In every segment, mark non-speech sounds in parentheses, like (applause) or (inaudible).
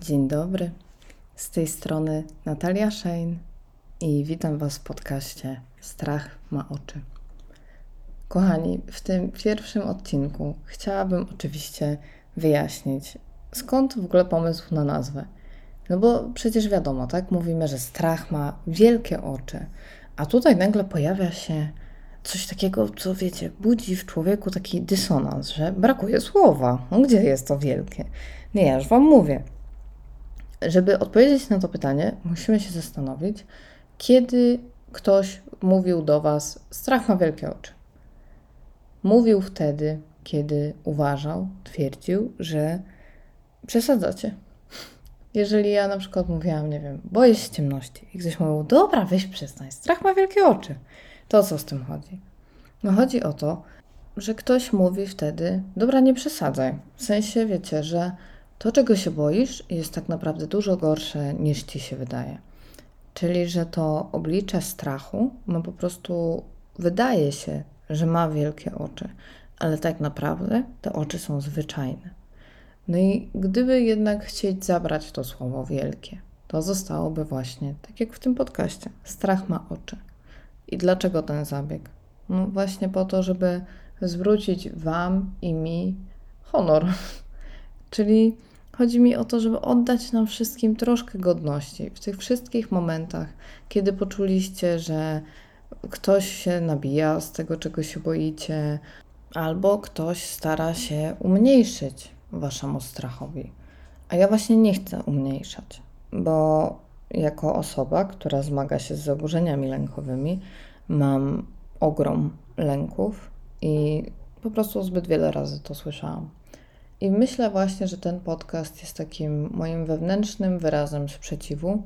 Dzień dobry. Z tej strony Natalia Shane i witam Was w podcaście Strach ma oczy. Kochani, w tym pierwszym odcinku chciałabym oczywiście wyjaśnić, skąd w ogóle pomysł na nazwę. No bo przecież wiadomo, tak? Mówimy, że strach ma wielkie oczy, a tutaj nagle pojawia się coś takiego, co wiecie, budzi w człowieku taki dysonans, że brakuje słowa. No, gdzie jest to wielkie? Nie, ja już Wam mówię. Żeby odpowiedzieć na to pytanie, musimy się zastanowić, kiedy ktoś mówił do Was, strach ma wielkie oczy. Mówił wtedy, kiedy uważał, twierdził, że przesadzacie. Jeżeli ja na przykład mówiłam, nie wiem, boję się ciemności i ktoś mówił, dobra, weź przestań, strach ma wielkie oczy. To o co z tym chodzi? No chodzi o to, że ktoś mówi wtedy, dobra, nie przesadzaj. W sensie, wiecie, że to, czego się boisz, jest tak naprawdę dużo gorsze niż ci się wydaje. Czyli, że to oblicze strachu ma po prostu, wydaje się, że ma wielkie oczy, ale tak naprawdę te oczy są zwyczajne. No i gdyby jednak chcieć zabrać to słowo wielkie, to zostałoby właśnie tak jak w tym podcaście: strach ma oczy. I dlaczego ten zabieg? No właśnie po to, żeby zwrócić Wam i mi honor. Czyli chodzi mi o to, żeby oddać nam wszystkim troszkę godności w tych wszystkich momentach, kiedy poczuliście, że ktoś się nabija z tego, czego się boicie, albo ktoś stara się umniejszyć waszemu strachowi. A ja właśnie nie chcę umniejszać, bo jako osoba, która zmaga się z zaburzeniami lękowymi, mam ogrom lęków i po prostu zbyt wiele razy to słyszałam. I myślę właśnie, że ten podcast jest takim moim wewnętrznym wyrazem sprzeciwu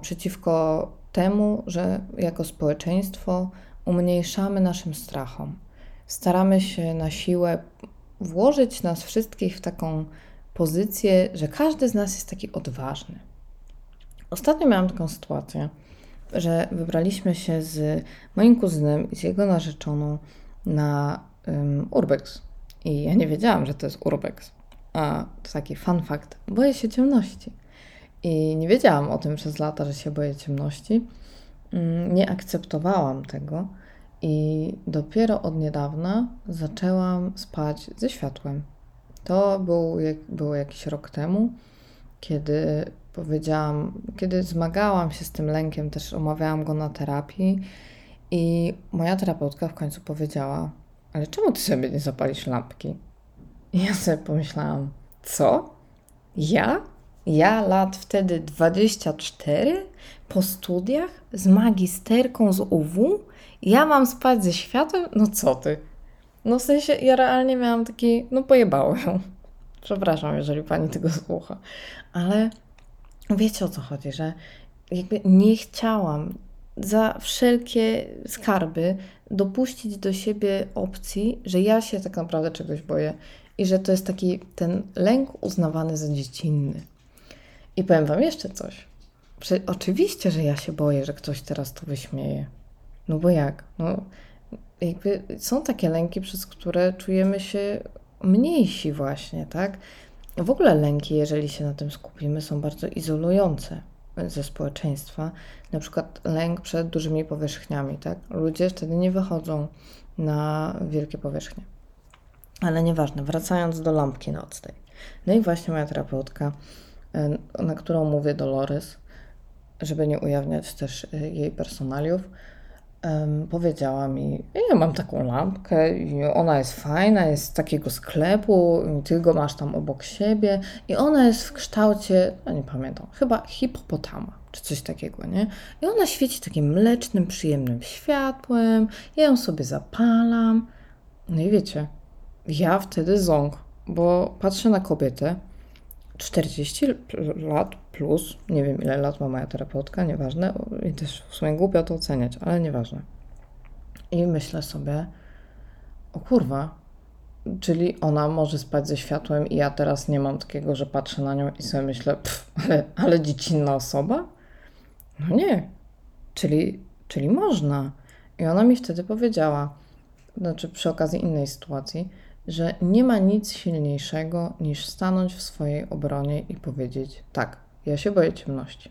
przeciwko temu, że jako społeczeństwo umniejszamy naszym strachom. Staramy się na siłę włożyć nas wszystkich w taką pozycję, że każdy z nas jest taki odważny. Ostatnio miałam taką sytuację, że wybraliśmy się z moim kuzynem i z jego narzeczoną na um, Urbex. I ja nie wiedziałam, że to jest Urbex. A to taki fun fact. Boję się ciemności. I nie wiedziałam o tym przez lata, że się boję ciemności. Mm, nie akceptowałam tego. I dopiero od niedawna zaczęłam spać ze światłem. To był, było jakiś rok temu, kiedy powiedziałam, kiedy zmagałam się z tym lękiem, też omawiałam go na terapii. I moja terapeutka w końcu powiedziała: Ale czemu ty sobie nie zapalisz lampki? I ja sobie pomyślałam: Co? Ja? Ja lat wtedy 24 po studiach z magisterką z UW? Ja mam spać ze światłem? No co ty? No w sensie ja realnie miałam taki, no pojebało ją. (laughs) Przepraszam, jeżeli pani tego słucha, ale wiecie o co chodzi, że jakby nie chciałam za wszelkie skarby dopuścić do siebie opcji, że ja się tak naprawdę czegoś boję i że to jest taki ten lęk uznawany za dziecinny. I powiem Wam jeszcze coś. oczywiście, że ja się boję, że ktoś teraz to wyśmieje. No bo jak? No, jakby są takie lęki, przez które czujemy się mniejsi właśnie, tak? W ogóle lęki, jeżeli się na tym skupimy, są bardzo izolujące ze społeczeństwa. Na przykład lęk przed dużymi powierzchniami, tak? Ludzie wtedy nie wychodzą na wielkie powierzchnie. Ale nieważne, wracając do lampki nocnej. No i właśnie moja terapeutka, e, na którą mówię Dolores, żeby nie ujawniać też e, jej personaliów, powiedziała mi, ja mam taką lampkę i ona jest fajna, jest z takiego sklepu, ty go masz tam obok siebie i ona jest w kształcie, no nie pamiętam, chyba hipopotama czy coś takiego, nie? I ona świeci takim mlecznym, przyjemnym światłem, ja ją sobie zapalam. No i wiecie, ja wtedy ząg, bo patrzę na kobietę, 40 lat plus, nie wiem ile lat ma moja terapeutka, nieważne, i też w sumie głupio to oceniać, ale nieważne. I myślę sobie, o kurwa, czyli ona może spać ze światłem i ja teraz nie mam takiego, że patrzę na nią i sobie myślę, pff, ale, ale dziecinna osoba? No nie, czyli, czyli można. I ona mi wtedy powiedziała, znaczy przy okazji innej sytuacji, że nie ma nic silniejszego niż stanąć w swojej obronie i powiedzieć: Tak, ja się boję ciemności.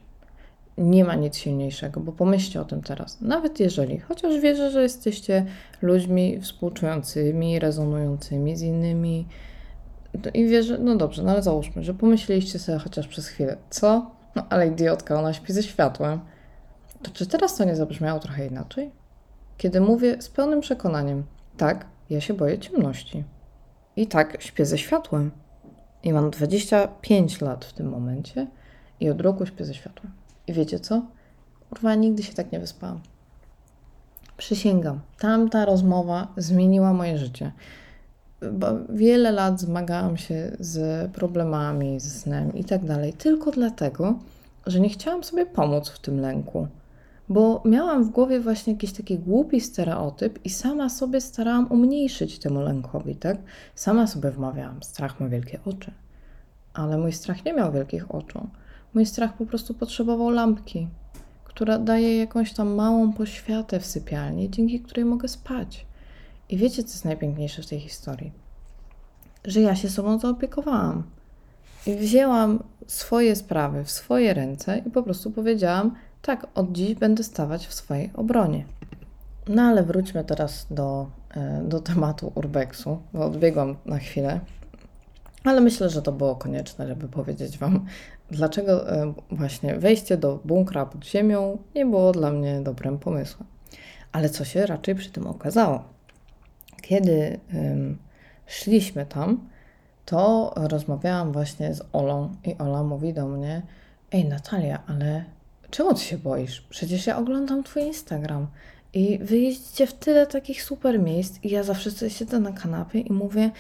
Nie ma nic silniejszego, bo pomyślcie o tym teraz. Nawet jeżeli, chociaż wierzę, że jesteście ludźmi współczującymi, rezonującymi z innymi, i wierzę, no dobrze, no ale załóżmy, że pomyśleliście sobie chociaż przez chwilę, co? No ale idiotka, ona śpi ze światłem. To czy teraz to nie zabrzmiało trochę inaczej? Kiedy mówię z pełnym przekonaniem, tak, ja się boję ciemności. I tak śpię ze światłem. I mam 25 lat w tym momencie i od roku śpię ze światłem. I wiecie co? Kurwa, nigdy się tak nie wyspałam. Przysięgam, tamta rozmowa zmieniła moje życie. Bo wiele lat zmagałam się z problemami, z snem i tak dalej, tylko dlatego, że nie chciałam sobie pomóc w tym lęku. Bo miałam w głowie właśnie jakiś taki głupi stereotyp i sama sobie starałam umniejszyć temu lękowi, tak? Sama sobie wmawiałam, strach ma wielkie oczy. Ale mój strach nie miał wielkich oczu. Mój strach po prostu potrzebował lampki, która daje jakąś tam małą poświatę w sypialni, dzięki której mogę spać. I wiecie, co jest najpiękniejsze w tej historii? Że ja się sobą zaopiekowałam. I wzięłam swoje sprawy w swoje ręce i po prostu powiedziałam: tak, od dziś będę stawać w swojej obronie. No ale wróćmy teraz do, e, do tematu urbexu, bo odbiegłam na chwilę, ale myślę, że to było konieczne, żeby powiedzieć Wam, dlaczego e, właśnie wejście do bunkra pod ziemią nie było dla mnie dobrym pomysłem. Ale co się raczej przy tym okazało? Kiedy szliśmy tam, to rozmawiałam właśnie z Olą i Ola mówi do mnie: Ej, Natalia, ale czemu ty się boisz? Przecież ja oglądam Twój Instagram i wy jeździcie w tyle takich super miejsc i ja zawsze sobie siedzę na kanapie i mówię: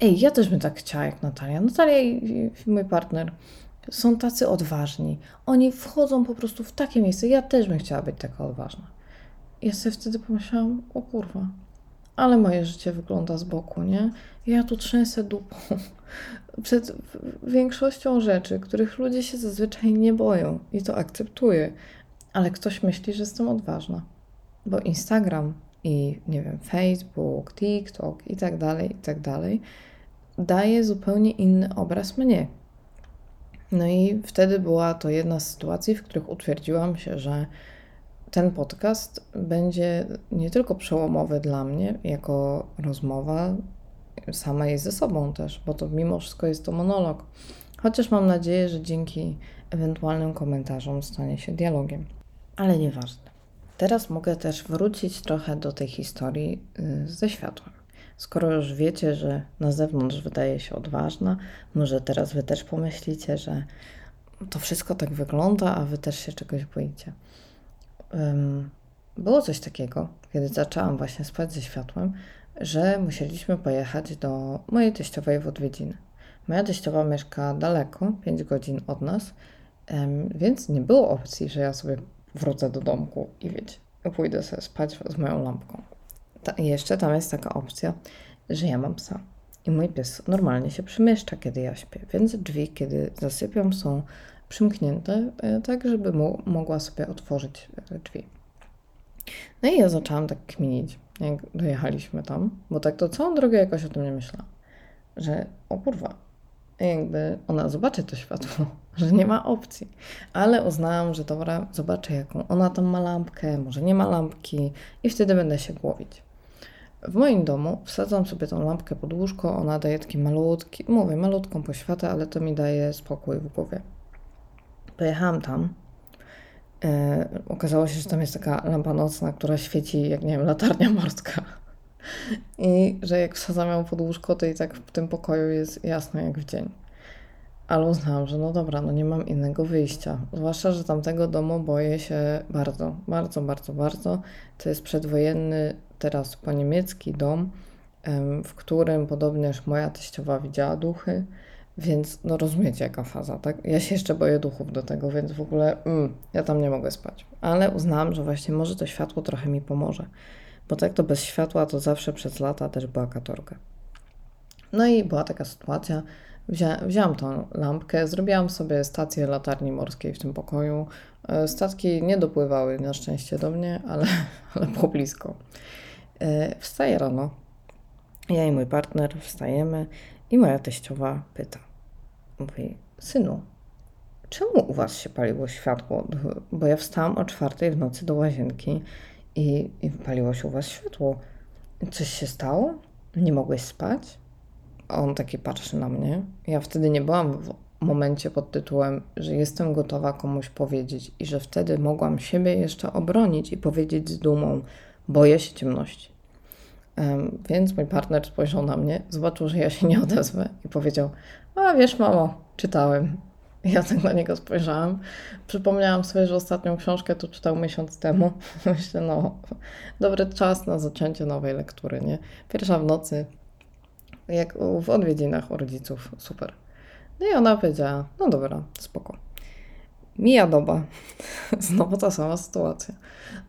Ej, ja też bym tak chciała jak Natalia. Natalia i mój partner są tacy odważni. Oni wchodzą po prostu w takie miejsce. Ja też bym chciała być taka odważna. Ja sobie wtedy pomyślałam: O kurwa, ale moje życie wygląda z boku, nie? Ja tu trzęsę dupą (laughs) przed większością rzeczy, których ludzie się zazwyczaj nie boją i to akceptuję, ale ktoś myśli, że jestem odważna, bo Instagram i nie wiem, Facebook, TikTok i tak dalej, i tak dalej daje zupełnie inny obraz mnie. No i wtedy była to jedna z sytuacji, w których utwierdziłam się, że ten podcast będzie nie tylko przełomowy dla mnie, jako rozmowa sama jest ze sobą też, bo to mimo wszystko jest to monolog. Chociaż mam nadzieję, że dzięki ewentualnym komentarzom stanie się dialogiem. Ale nieważne. Teraz mogę też wrócić trochę do tej historii y, ze światłem. Skoro już wiecie, że na zewnątrz wydaje się odważna, może teraz wy też pomyślicie, że to wszystko tak wygląda, a wy też się czegoś boicie. Było coś takiego, kiedy zaczęłam właśnie spać ze światłem, że musieliśmy pojechać do mojej teściowej w odwiedziny. Moja teściowa mieszka daleko, 5 godzin od nas, więc nie było opcji, że ja sobie wrócę do domku i wiecie, pójdę sobie spać z moją lampką. Ta, jeszcze tam jest taka opcja, że ja mam psa i mój pies normalnie się przemieszcza, kiedy ja śpię, więc drzwi, kiedy zasypiam, są przymknięte, e, tak żeby mu, mogła sobie otworzyć e, drzwi. No i ja zaczęłam tak kminić, jak dojechaliśmy tam, bo tak to całą drogę jakoś o tym nie myślałam, że o kurwa, jakby ona zobaczy to światło, (laughs) że nie ma opcji. Ale uznałam, że dobra, zobaczę jaką ona tam ma lampkę, może nie ma lampki i wtedy będę się głowić. W moim domu wsadzam sobie tą lampkę pod łóżko, ona daje taki malutki, mówię, malutką poświatę, ale to mi daje spokój w głowie. Pojechałam tam, E, okazało się, że tam jest taka lampa nocna, która świeci jak, nie wiem, latarnia morska. I że jak wsadzam ją pod łóżko, to i tak w tym pokoju jest jasno jak w dzień. Ale uznałam, że no dobra, no nie mam innego wyjścia. Zwłaszcza, że tamtego domu boję się bardzo, bardzo, bardzo, bardzo. To jest przedwojenny, teraz po niemiecki dom, w którym podobnież moja teściowa widziała duchy. Więc no rozumiecie jaka faza, tak? Ja się jeszcze boję duchów do tego, więc w ogóle mm, ja tam nie mogę spać. Ale uznałam, że właśnie może to światło trochę mi pomoże. Bo tak to bez światła to zawsze przez lata też była katorga. No i była taka sytuacja, Wzią, wziąłam tą lampkę, zrobiłam sobie stację latarni morskiej w tym pokoju. E, statki nie dopływały na szczęście do mnie, ale, (laughs) ale było blisko. E, wstaję rano, Ja i mój partner wstajemy i moja teściowa pyta. Mówi, synu, czemu u was się paliło światło? Bo ja wstałam o czwartej w nocy do łazienki i, i paliło się u was światło. Coś się stało? Nie mogłeś spać? A on taki patrzy na mnie. Ja wtedy nie byłam w momencie pod tytułem, że jestem gotowa komuś powiedzieć i że wtedy mogłam siebie jeszcze obronić i powiedzieć z dumą, boję się ciemności. Więc mój partner spojrzał na mnie, zobaczył, że ja się nie odezwę i powiedział: A wiesz, mamo, czytałem. (laughs) Ja tak na niego spojrzałam. Przypomniałam sobie, że ostatnią książkę to czytał miesiąc temu. (laughs) Myślę, no, dobry czas na zaczęcie nowej lektury, nie? Pierwsza w nocy, jak w odwiedzinach u rodziców, super. No i ona powiedziała, no dobra, spoko. Mija doba. (laughs) Znowu ta sama sytuacja.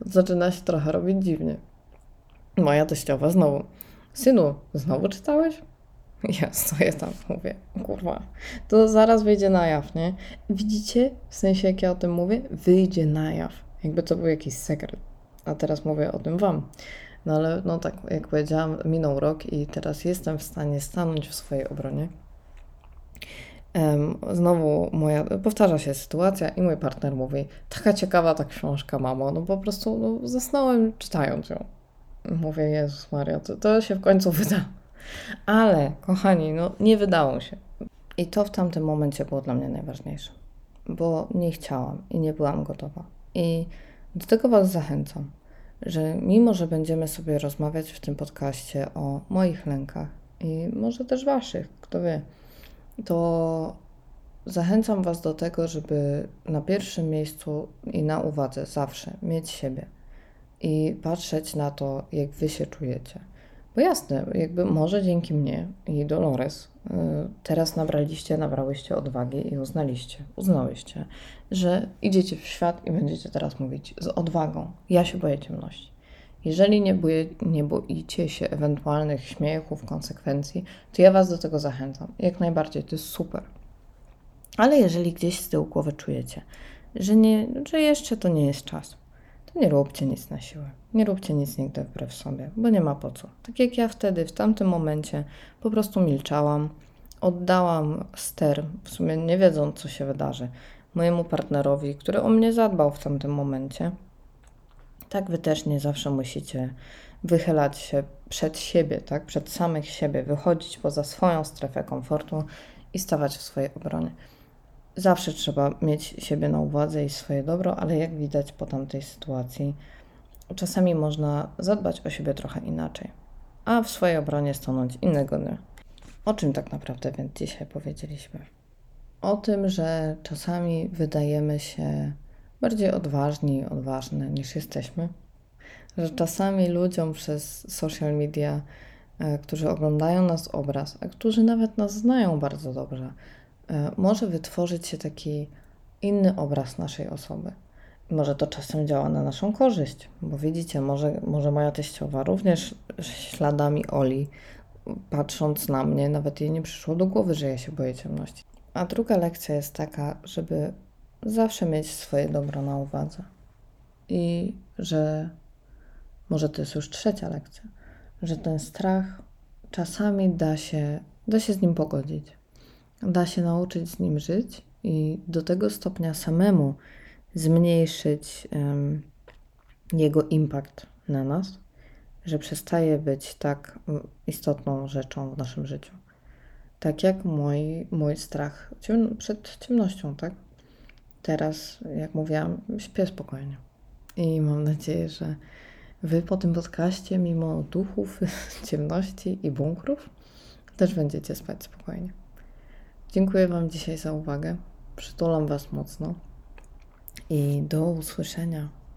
Zaczyna się trochę robić dziwnie. Moja teściowa znowu. Synu, znowu czytałeś? Ja stoję tam, mówię, kurwa, to zaraz wyjdzie na jaw, nie? Widzicie, w sensie jak ja o tym mówię, wyjdzie na jaw. Jakby to był jakiś sekret. A teraz mówię o tym wam. No ale, no tak, jak powiedziałam, minął rok i teraz jestem w stanie stanąć w swojej obronie. Um, znowu moja, powtarza się sytuacja i mój partner mówi, taka ciekawa ta książka, mamo, no po prostu no, zasnąłem czytając ją. Mówię, Jezus Maria, to, to się w końcu (laughs) wyda. Ale, kochani, no nie wydało się. I to w tamtym momencie było dla mnie najważniejsze, bo nie chciałam i nie byłam gotowa. I do tego Was zachęcam, że mimo, że będziemy sobie rozmawiać w tym podcaście o moich lękach i może też Waszych, kto wie, to zachęcam Was do tego, żeby na pierwszym miejscu i na uwadze zawsze mieć siebie i patrzeć na to, jak Wy się czujecie. Bo jasne, jakby może dzięki mnie i Dolores y, teraz nabraliście, nabrałyście odwagi i uznaliście, uznałyście, że idziecie w świat i będziecie teraz mówić z odwagą. Ja się boję ciemności. Jeżeli nie, boje, nie boicie się ewentualnych śmiechów, konsekwencji, to ja Was do tego zachęcam. Jak najbardziej, to jest super. Ale jeżeli gdzieś z tyłu głowy czujecie, że, nie, że jeszcze to nie jest czas, to nie róbcie nic na siłę. Nie róbcie nic nigdy wbrew sobie, bo nie ma po co. Tak jak ja wtedy, w tamtym momencie, po prostu milczałam, oddałam ster, w sumie nie wiedząc, co się wydarzy, mojemu partnerowi, który o mnie zadbał w tamtym momencie. Tak wy też nie zawsze musicie wychylać się przed siebie, tak? Przed samych siebie, wychodzić poza swoją strefę komfortu i stawać w swojej obronie. Zawsze trzeba mieć siebie na uwadze i swoje dobro, ale jak widać po tamtej sytuacji, czasami można zadbać o siebie trochę inaczej, a w swojej obronie stanąć innego dnia. O czym tak naprawdę więc dzisiaj powiedzieliśmy? O tym, że czasami wydajemy się bardziej odważni, odważne niż jesteśmy, że czasami ludziom przez social media, e, którzy oglądają nas obraz, a którzy nawet nas znają bardzo dobrze, może wytworzyć się taki inny obraz naszej osoby. Może to czasem działa na naszą korzyść, bo widzicie, może, może moja teściowa również śladami Oli, patrząc na mnie, nawet jej nie przyszło do głowy, że ja się boję ciemności. A druga lekcja jest taka, żeby zawsze mieć swoje dobro na uwadze. I że może to jest już trzecia lekcja, że ten strach czasami da się, da się z nim pogodzić da się nauczyć z nim żyć i do tego stopnia samemu zmniejszyć um, jego impact na nas, że przestaje być tak istotną rzeczą w naszym życiu. Tak jak mój, mój strach ciem przed ciemnością, tak? Teraz, jak mówiłam, śpię spokojnie. I mam nadzieję, że Wy po tym podcaście, mimo duchów, (laughs) ciemności i bunkrów, też będziecie spać spokojnie. Dziękuję Wam dzisiaj za uwagę. Przytulam Was mocno i do usłyszenia.